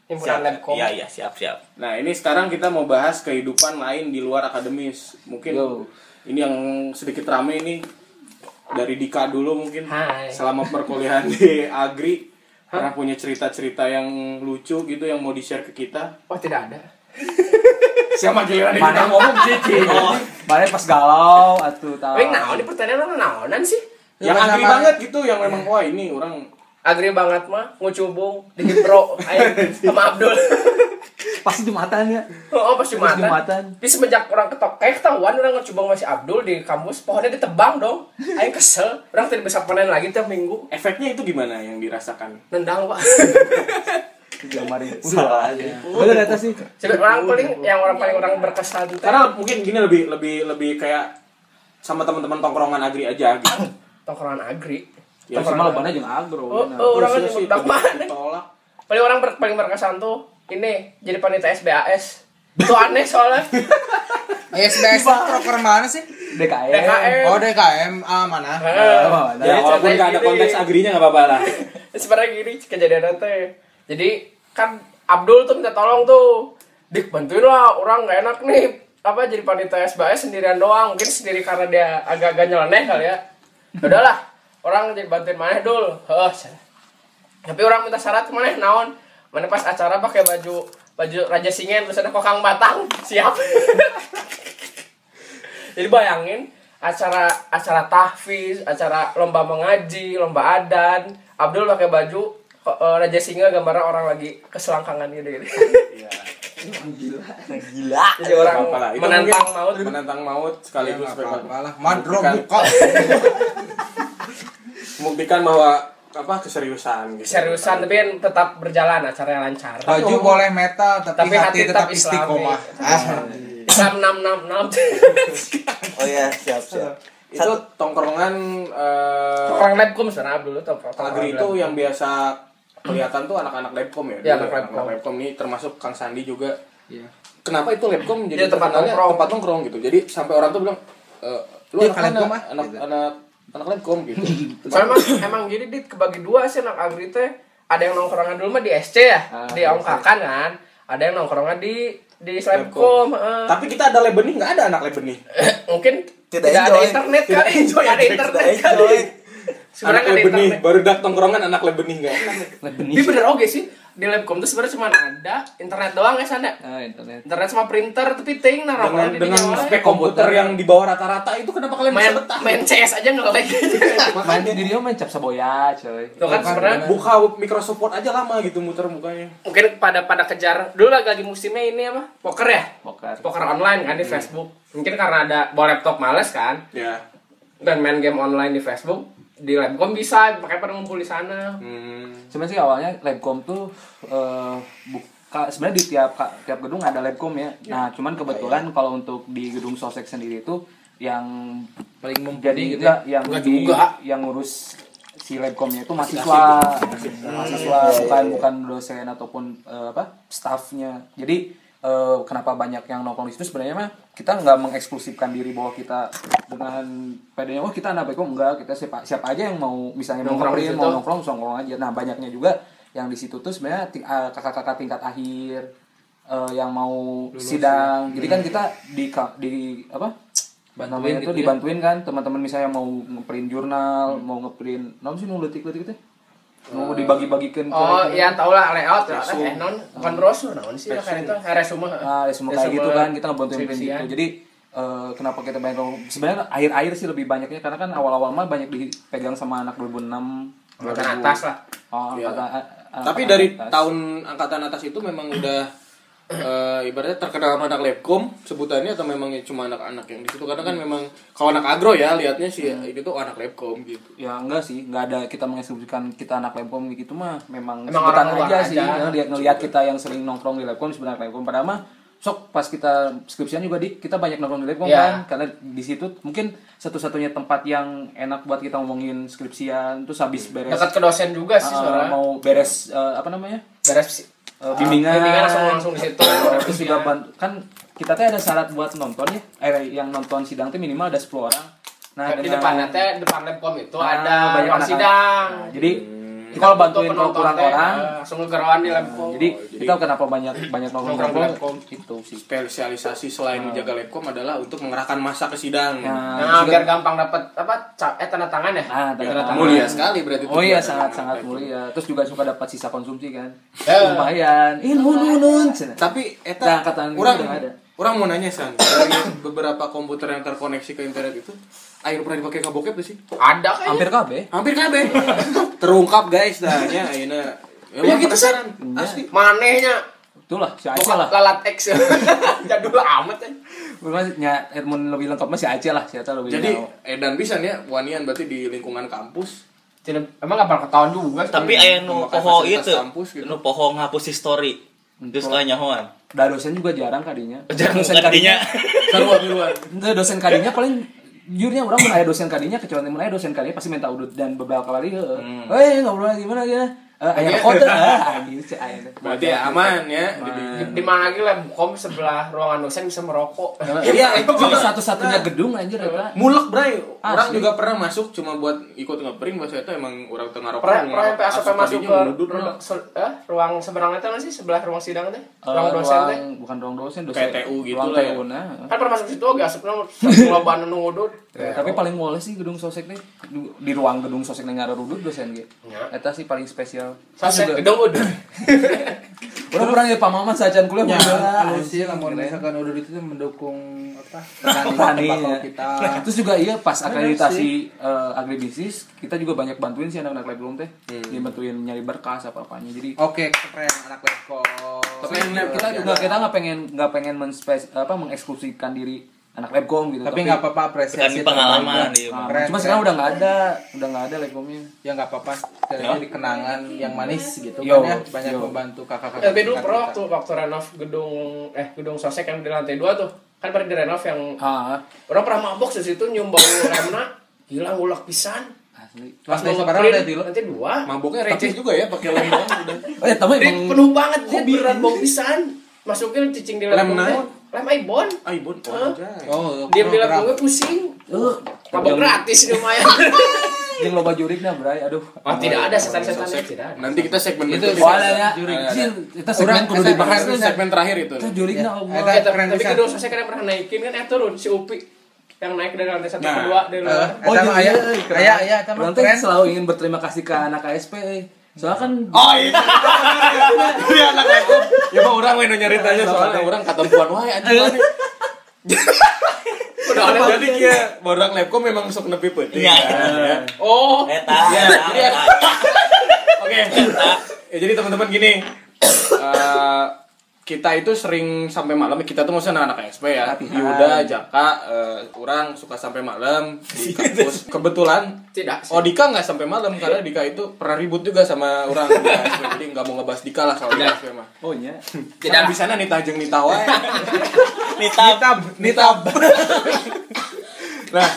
Himpunan siap. Labcom. Iya iya siap siap. Nah, ini sekarang kita mau bahas kehidupan lain di luar akademis. Mungkin Yo. ini yang sedikit rame ini dari Dika dulu mungkin Hai. selama perkuliahan di Agri pernah punya cerita-cerita yang lucu gitu yang mau di-share ke kita. Oh tidak ada. Siapa giliran Mana? kita ngomong cici. Oh, Mana pas galau atuh tahu. Eh, naon ini pertanyaan orang naonan sih? yang Agri banget gitu yang memang wah ini orang Agri banget mah ngucubung di Hipro ayo sama Abdul. Pasti jumatan ya. Oh, pas Pas Jumatan. Jumatan. Di semenjak orang ketok kayak ketahuan orang ngecubung masih Abdul di kampus, pohonnya ditebang dong. Ayo kesel, orang tidak bisa panen lagi tiap minggu. efeknya itu gimana yang dirasakan? Nendang, Pak. Kemarin. Salah aja. Bener eta sih. Jadi orang paling yang orang paling orang berkesan Karena mungkin gini lebih lebih lebih kayak sama teman-teman tongkrongan Agri aja gitu. tongkrongan Agri. Ya, Tapi malah bana jeung agro. Oh, oh, orang kan tapi mana? Paling orang paling berkesan tuh ini jadi panitia SBAS. Itu aneh soalnya. SBS proker mana sih? DKM. DKM. Oh DKM ah mana? Oh, Ya, Jadi walaupun nggak ada konteks agrinya nggak apa-apa lah. sebenarnya gini kejadian teh jadi kan Abdul tuh minta tolong tuh dik bantuin lah orang nggak enak nih apa jadi panitia SBS sendirian doang mungkin sendiri karena dia agak-agak nyeleneh kali ya udahlah orang jadi bantuin mana dul cenah. tapi orang minta syarat mana naon mana pas acara pakai baju baju raja singen terus ada kokang batang siap jadi bayangin acara acara tahfiz acara lomba mengaji lomba adan Abdul pakai baju eh, raja singa gambarnya orang lagi keselangkangan gitu, gitu. Gila. jadi orang menantang mungkin maut menantang maut Ya sekaligus apa-apa lah. membuktikan- Mandro buka. membuktikan bahwa apa keseriusan gitu. seriusan tapi kan tetap berjalan acaranya lancar Baju boleh metal tapi, tapi hati tetap Islami. istiqomah. Ah. Islam enam enam enam Oh iya, siap, siap. Itu tongkrongan eh, orang labkum sebenarnya Abdul tuh Agri itu yang biasa kelihatan tuh anak-anak labkom ya. Dulu anak labkom. labkom ini termasuk Kang Sandi juga. Iya. Kenapa itu labkom jadi Dia tempat nongkrong. tempat nongkrong gitu. Jadi sampai orang tuh bilang e, lu Dia anak ah? Anak Gitu. anak anak labkom gitu. Soalnya emang, emang gini dit kebagi dua sih anak agri teh. Ada yang nongkrongan dulu mah di SC ya Ah, di Ongkakan kan. Ada yang nongkrongan di di Slabcom heeh. Tapi kita ada lab benih nggak ada anak lab benih. mungkin Tidak tidak, ada internet Tidak kali. enjoy, ada internet kali. Anak sebenarnya nggak lab ada benih internet. baru dak tongkrongan anak lab benih nggak. tapi bener oke sih di Labcom tuh sebenarnya cuma ada internet doang ya sana Ah, internet. internet sama printer tapi ting nah Dengan di dengan spek komputer yang di bawah rata-rata itu kenapa kalian main bisa betah? main CS aja nggak lagi Main di dia main cap saboya, coy. Tuh kan sebenarnya Buka Microsoft Word aja lama gitu muter mukanya. mungkin pada pada kejar dulu lagi lagi musimnya ini apa poker ya Poker. poker online kan di Facebook mungkin karena ada bawa laptop males kan Ya. dan main game online di Facebook di Labcom bisa pakai pada ngumpul di sana Hmm. Sebenarnya sih awalnya Labcom tuh eh, buka sebenarnya di tiap tiap gedung ada Labcom ya. Nah, cuman kebetulan kalau untuk di gedung Sosek sendiri itu yang Paling jadi mumpuni gitu enggak yang di- juga. yang ngurus si Labcomnya itu mahasiswa, mahasiswa bukan bukan dosen ataupun eh, apa staffnya. Jadi eh, kenapa banyak yang nongkrong di situ sebenarnya mah kita nggak mengeksklusifkan diri bahwa kita dengan pedenya wah kita anak Labcom enggak kita siapa siapa aja yang mau misalnya mau Nongkrong di ngeprint situ. mau nongkrong nongkrong aja. Nah banyaknya juga yang di situ tuh sebenarnya ti- eh, kakak-kakak tingkat akhir eh, yang mau sidang. Jadi kan kita di di apa? Bantuin namanya gitu ya. dibantuin kan teman-teman misalnya mau ngeprint jurnal, mau ngeprint, non sih nu letik-letik teh. Mau dibagi-bagikan ke oh iya tau lah layout lah Resume. eh non bukan brosur naon sih ya kan itu resume Nah, ya semua kayak gitu kan kita ngebantuin skripsian. gitu. Jadi eh, kenapa kita banyak sebenarnya akhir-akhir sih lebih banyaknya karena kan awal-awal mah banyak dipegang sama anak 2006 Angkatan atas lah. Oh, Iya. angkatan- Tapi dari atas. tahun angkatan atas itu memang udah eh, ibaratnya terkenal sama anak labkom sebutannya atau memang cuma anak-anak yang di situ karena kan memang kalau anak agro ya lihatnya sih Hmm. ini tuh anak labkom gitu. Ya enggak sih, enggak ada kita menginstruksikan kita anak Lemkom gitu mah memang Emang sebutan orang aja, aja. sih. Ngeliat ngelihat kita yang sering nongkrong di Lemkom sebenarnya Lemkom padahal mah sok pas kita skripsian juga di kita banyak nongkrong di Lemkom Iya. kan karena di situ mungkin satu-satunya tempat yang enak buat kita ngomongin skripsian terus habis beres dekat ke dosen juga sih uh, mau beres uh, apa namanya? beres Uh, bimbingan, bimbingan langsung langsung di situ. Terus juga ban- kan kita teh ada syarat buat nonton ya. Eh, yang nonton sidang tuh minimal ada 10 orang. Nah di depannya teh depan labcom itu Nah, ada banyak sidang. Nah, jadi Hmm. Kita kalau bantuin kurang orang eh, langsung ngegeroan di labcom jadi Oh, jadi- kita kenapa banyak banyak nongkrong Nongkrong Labcom. itu sih Spesialisasi selain menjaga labkom adalah untuk mengerahkan masa ke sidang. Nah, nah juga- gampang dapat apa ca- eh tanda tangan ya nah Ya, tanda tangan. mulia sekali berarti itu oh iya sangat sangat mulia terus juga suka dapat sisa konsumsi kan Eh. lumayan ih nun nun nun cenah. Tapi eta Nah, udah ada. orang mau nanya san dari beberapa komputer yang terkoneksi ke internet itu air pernah dipakai ke bokep tuh sih? ada kayaknya hampir kabeh Hampir kabeh. Terungkap guys dah nya ayeuna. Ya gitu, San. Asli. manehnya itulah si Aceh lah lalat X jadul amat ya Maksudnya Edmund lebih lengkap mah si Aceh lah si Eta lebih Jadi edan bisa ya wanian berarti di lingkungan kampus. Tidak, emang gak bakal ketahuan juga sih. Tapi aya nu poho itu, kampus gitu. nu poho ngapus history. Terus aya nyahoan. Da dosen juga jarang kadinya. Jarang dosen kadinya. Seruan duluan. Itu dosen kadinya paling jujurnya orang mun aya dosen kadinya kecuali mun aya dosen kadinya pasti minta udut dan beberapa kali heeh. Hmm. Eh ngobrol gimana gimana. Eh, aya kode ah anjing si aya teh. Berarti ya aman ya. di, di mana lagi lah kom sebelah ruangan dosen bisa merokok Iya, itu Juga satu-satunya gedung anjir eta. mulek bray. Orang Asli. juga pernah masuk cuma buat ikut ngepring bahasa itu emang orang tengah rokok. pernah pernah sampai asap masuk ke ruang, eh, ruang seberang itu sih sebelah ruang sidang teh Eh, ruang dosen teh bukan ruang dosen, dosen. Kayak TU gitu lah ya. Kan pernah masuk situ agak asapnya satu loba nu ngudut Tapi paling mulai sih gedung sosek nih di ruang gedung sosek nih ngarudut dosen ge. Ya. Eta sih paling spesial. Terus juga- gedung udut Orang pernah ya pamaman sajian kuliah Ya, halus sih lamun misalkan udah itu tuh mendukung apa? Petani, ya. kita. Terus juga iya pas akreditasi eh, agribisnis kita juga banyak bantuin sih anak-anak lab belum teh. Hmm. Dia bantuin nyari berkas apa apanya. Jadi Oke, keren anak Leko. tapi kita juga kita nggak pengen nggak pengen menspes apa mengeksklusikan diri anak labcom gitu. tapi nggak apa-apa apresiasi pengalaman, iya, Nah, Keren, cuma keren. sekarang udah nggak ada, udah nggak ada labcomnya. ya nggak apa-apa jadi kenangan yang manis gitu Yo, kan ya banyak yo. membantu kakak-kakak LB dulu tingkat pernah waktu waktu renov gedung eh gedung sosek yang di lantai dua tuh kan pernah direnov yang Ah, orang pernah mabok di situ nyium bau remna hilang ulek pisan asli. pas Lantai mau sekarang udah di- lantai dua Maboknya receh juga ya pakai lem doang udah. Oh ya, tapi penuh banget dia beneran bau pisan masukin cicing di Lem? Lem aibon Aibon Hah? anjay. oh diam di lem gue pusing eh mabok gratis lumayan yang loba jurik nah, Bray. Aduh. oh tidak ada setan-setan tidak ada Nanti kita segmen Itu. Oh, ada ya. Jin, kita segmen kudu dibahas segmen terakhir itu. Kita jurik nah, Eh, tapi sosek kan yang pernah naikin kan eh turun si Upi yang naik dari lantai satu Nah. ke dua dari Eh, luar Oh iya, iya, Orang teh keren selalu ingin berterima kasih ke anak KSP. Eh. Soalnya kan Oh iya. Iya anak aku. Ya mah orang we nu nyaritanya soalnya orang katempuan wae anjing udah ada Jadi kia orang labcom memang sok nepi peuting. Iya. Ya. oh Eta, Ya, jadi eta. Oke. Ya, jadi teman-teman gini. eh, kita itu sering sampai malam kita tuh maksudnya anak-anak SP ya. Yuda, Jaka, eh, orang suka sampai malam di kampus kebetulan tidak sih. Oh Dika nggak sampai malam karena Dika itu pernah ribut juga sama orang di KSP jadi nggak mau ngebahas Dika lah soal Tidak. KSP mah. Oh iya. Tidak bisa nih tajeng nih tawa. Nitab. Nitab. nah,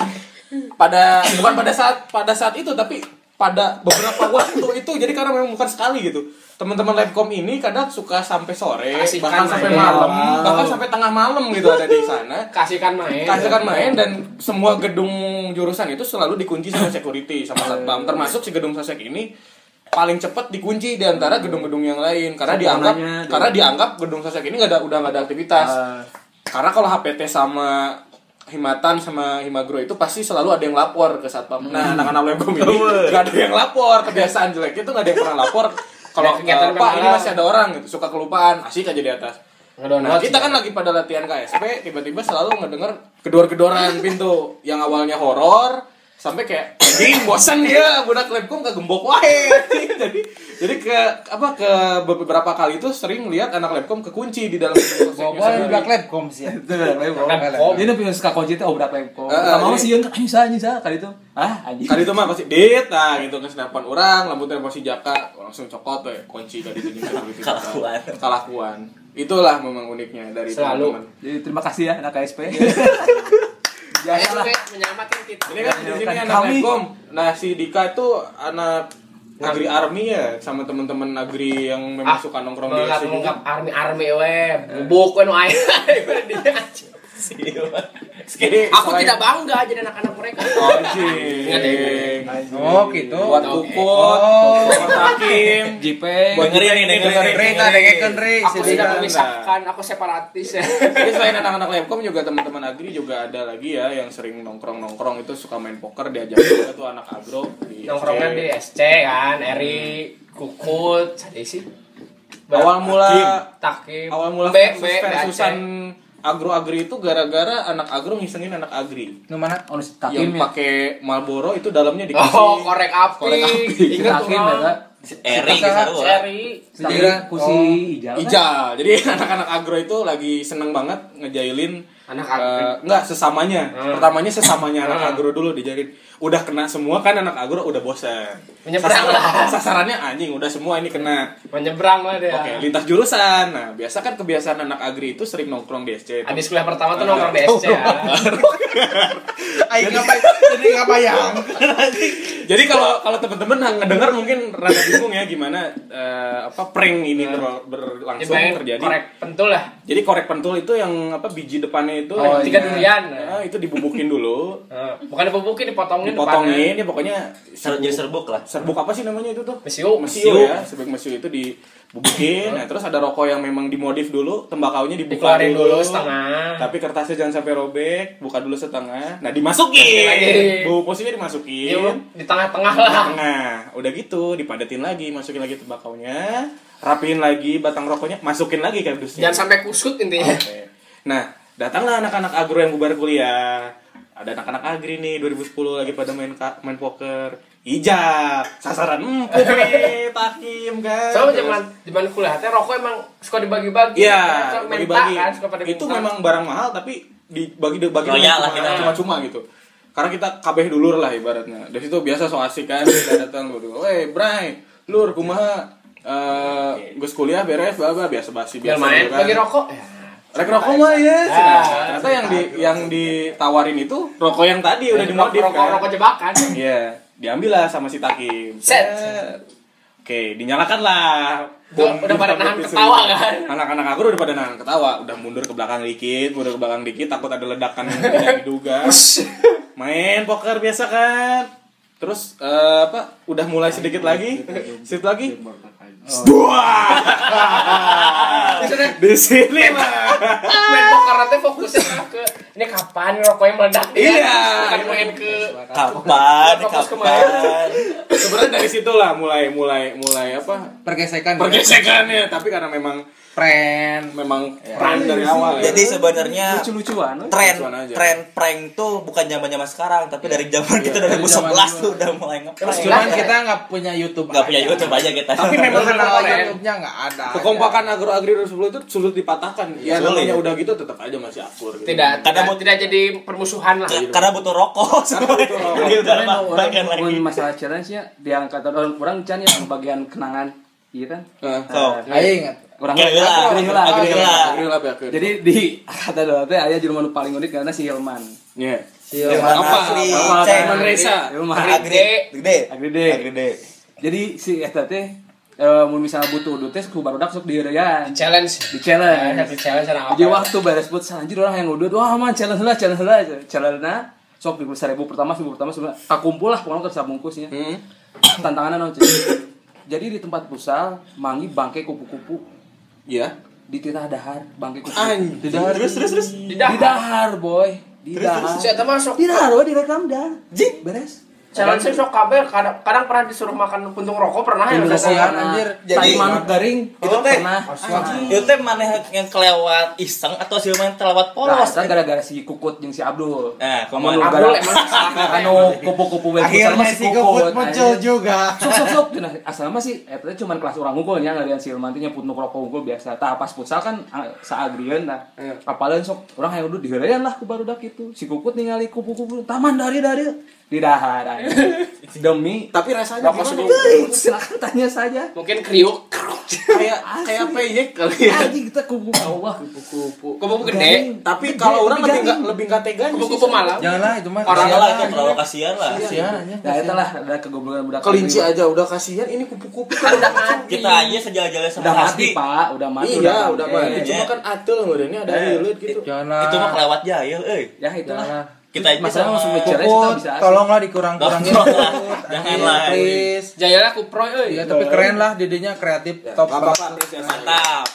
pada bukan pada saat pada saat itu tapi pada beberapa waktu itu jadi karena memang bukan sekali gitu. Teman-teman Labcom ini kadang suka sampai sore, Kasihkan bahkan sampai malam, Wow. bahkan sampai tengah malam gitu ada di sana. kasihkan main Kasihkan main dan semua gedung jurusan itu selalu dikunci sama security sama satpam termasuk si gedung sosek ini paling cepat dikunci di antara gedung-gedung yang lain karena dianggap Satpamannya di- karena dianggap gedung sosek ini nggak ada udah nggak ada aktivitas Ah. karena kalau HPT sama Himatan sama Himagro itu pasti selalu ada yang lapor ke satpam. Nah, anak-anak Lebkom ini nggak ada yang lapor kebiasaan jelek itu nggak ada yang pernah lapor. Kalau eh, Pak ini masih ada orang gitu suka kelupaan asik aja di atas. Nah, kita kan lagi pada latihan KSP, tiba-tiba selalu ngedenger kedor-kedoran pintu yang awalnya horor sampai kayak anjing bosan ya budak labkom kagembok wae jadi jadi ke apa ke beberapa kali itu sering lihat anak labkom kekunci di dalam Bawa udah Labcom sih ya. Itu labcom. Labcom. Dia nih suka kunci labcom. Eh, eh, Pertama jadi- sih yang anjing sa anjing sa kali itu. Ah, anjing. Kali itu mah pasti dit, nah gitu ke senapan orang, lampunya posisi jaka, langsung cokot tuh kunci tadi itu Kalakuan. Kalakuan. Itulah memang uniknya dari Selalu. Jadi terima kasih ya anak KSP. Saya Biasalah. juga menyelamatkan kita Ini kan di sini anak kami- Lebkom. Nah, si Dika itu anak Agri Army ya sama teman-teman Agri yang memang suka nongkrong di juga. army army we bubuk we nu aya Jadi aku tidak bangga jadi anak-anak mereka Oh, anjing. Ingat ya, Oh, gitu. Buat kukut, Oh. buat hakim. JP. Buat Dengerin kita nih, ini dengerin. Tak dengekeun re. aku sudah Dika. memisahkan aku separatis ya Jadi selain anak-anak Lebkom juga teman-teman Agri juga ada lagi ya yang sering nongkrong-nongkrong itu suka main poker diajak juga tuh anak agro di nongkrongnya di SC kan Eri kukut tadi sih Awal mula takim awal mula B versus B B versusan agro agri itu gara-gara anak agro ngisengin anak agri mana? Oh, si yang Takim ya. pakai Marlboro itu dalamnya dikasih oh korek api Korek api. ingat ya. Kak. Eri gitu. Eri Takim kusi Ijal. kan? Ijal. Jadi anak-anak agro itu lagi seneng banget ngejailin Anak eh, agro. enggak sesamanya. Hmm. Pertamanya sesamanya anak Hmm. agro dulu dijailin. Udah kena semua kan anak agro udah bosan. Menyeberang Sasaran- lah. Sasarannya anjing udah semua ini kena. menyeberang lah dia Oke, lintas jurusan. Nah, biasa kan kebiasaan anak agri itu sering nongkrong di SC. Habis kuliah pertama tuh nongkrong di SC ya. Aing ngapain? Jadi bayang. Jadi kalau kalau teman-teman ngedengar mungkin rada bingung ya gimana eh, apa prank ini ber- berlangsung Jadi terjadi. korek pentul lah. Jadi korek pentul itu yang apa biji depannya itu Oh, tiga durian. Nah, itu dibubukin dulu, Eh, Bukan dipupukin, dipotongin dipotongin ya pokoknya Ser- jadi serbuk lah serbuk apa sih namanya itu tuh? Mesiu. Mesiu ya, serbuk mesiu itu dibubukin. nah, terus ada rokok yang memang dimodif dulu, tembakaunya dibuka Dikeluarin dulu setengah. Tapi kertasnya jangan sampai robek, buka dulu setengah. Nah, dimasukin. Lagi. Bu posisinya dimasukin. Iya, di tengah-tengah lah. Nah, udah gitu dipadatin lagi, masukin lagi tembakaunya, rapiin lagi batang rokoknya, masukin lagi kardusnya. Jangan sampai kusut intinya. Oke. Nah, datanglah anak-anak agro yang bubar kuliah. Ada anak-anak agri nih 2010 lagi pada main ka- main poker. Ijab, sasaran empuk nih, takim kan. Soalnya Terus- zaman zaman kuliah teh rokok emang suka dibagi-bagi. Iya, Suka minta bagi-bagi. kan, suka pada Itu minta. memang barang mahal tapi dibagi bagi Royal lah cuma, kita. cuma cuma gitu. Karena kita kabeh dulur lah ibaratnya. Dari situ biasa so asik kan kita datang gitu. Weh, Bray, lur kumaha eh gus kuliah beres baba biasa basi biasa main gitu kan. bagi rokok. Ya. Rek rokok mah ya. Ah, Ternyata yang di yang ditawarin itu rokok yang tadi udah dimodif rokok, kan. rokok jebakan. Iya, diambil lah sama si Takim. Set. Oke, dinyalakan lah. Udah- udah pada nahan ketawa, kan? Anak-anak aku udah pada nahan ketawa, udah mundur ke belakang dikit, mundur ke belakang dikit, takut ada ledakan yang tidak diduga. Main poker biasa kan. Terus eh, apa? Udah mulai sedikit lagi, sedikit lagi. Wah. Di sini lah. main poker nanti fokusnya ke ini kapan rokoknya meledak Iya. bukan main ke kapan kapan Sebenarnya dari situlah mulai mulai mulai apa? Pergesekan. Pergesekannya, tapi karena memang Friend. memang peran dari awal ya. jadi sebenarnya lucu-lucuan tren aja. tren prank tuh bukan zaman zaman sekarang tapi dari zaman kita Dari 2011 zaman tuh udah mulai ngeprank Cuman kita nggak punya YouTube. nggak punya. YouTube aja kita Tapi memang Kenal Keren. YouTube-nya nggak ada. Kekompakan agro agri 2010 itu sulit dipatahkan. Ya namanya udah gitu tetap aja masih akur gitu. tidak Karena tidak, mau- tidak jadi permusuhan lah K- karena butuh rokok sebenarnya rokok. Jadi udah Karena bagian lagi ngomongin masalah challenge nya diangkat orang orang can ya bagian kenangan iya kan Nah, so Ayo ingat. orang Agri lah, Agri lah. lah. lah ya. jadi di kata dulu teh aya jelema nu paling unik karena si Hilman Iya. Iya. Apa? Asli, Apa? Hilman Reza. Hilman Agri gede Agri deh. Agri gede jadi si eta teh eh mun misalnya butuh udut teh ku barudak sok challenge di challenge di challenge sana apa Jadi waktu beres buat anjir orang yang udah wah man challenge lah challenge lah challenge na sok di seribu pertama seribu pertama tak kumpul lah pokoknya kerja bungkusnya Hmm. tantangannya non jadi di tempat pusal mangi bangke kupu-kupu. Iya. di titah dahar bangke kupu Anjing. di dahar. terus terus terus. Di dahar boy. Di dahar. si eta masuk? Di dahar boy direkam dah. Jik beres challenge sih sok kabel kadang kadang pernah disuruh makan puntung rokok pernah ya Puntung udah rokok. saya Kasihan anjir. jadi manuk garing Itu teh. pernah itu teh mana yang kelewat iseng atau si main kelewat Nah, polos kan gara-gara si Kukut jeung si Abdul. Nah, Kamu kumaha? Abdul emang anu kupu-kupu web Akhirnya si Kukut muncul juga. Sok sok sok asal mah sih eta teh cuman kelas urang unggulnya ngalian si nyebut nu rokok unggul biasa. Tah pas futsal kan ah, saagrieun tah. Apaleun sok urang hayang duduk diheureuyan lah ku barudak itu. Si Kukut ningali kupu-kupu taman dari dari di dahar. Demi Tapi rasanya Rokok gimana? sedikit. silakan tanya saja. mungkin kriuk Kayak kayak peyek kali ya. Anjing kita kupu Allah. Kupu-kupu. kupu gede Tapi kalau orang lebih nggak lebih nggak tega kupu-kupu malam Janganlah itu mah. orang lah itu terlalu kasihan lah Kasihan. Ya itu lah ada kegoblokan budak. Kelinci aja udah kasihan ini kupu-kupu kan udah mati. kita aja sejalan-jalan sama Udah mati, Pak. Udah mati. Iya, udah mati. Cuma kan atul ini ada Eh. hilut gitu. Janganlah. itu mah kelewat jahil eh Ya itulah. Kita aja Masalah langsung nge-challenge kita tolonglah dikurang-kurangin. Janganlah. Please. jayanya kupro euy Iya, tapi keren lah didinya kreatif top Gak banget. apresiasi. mantap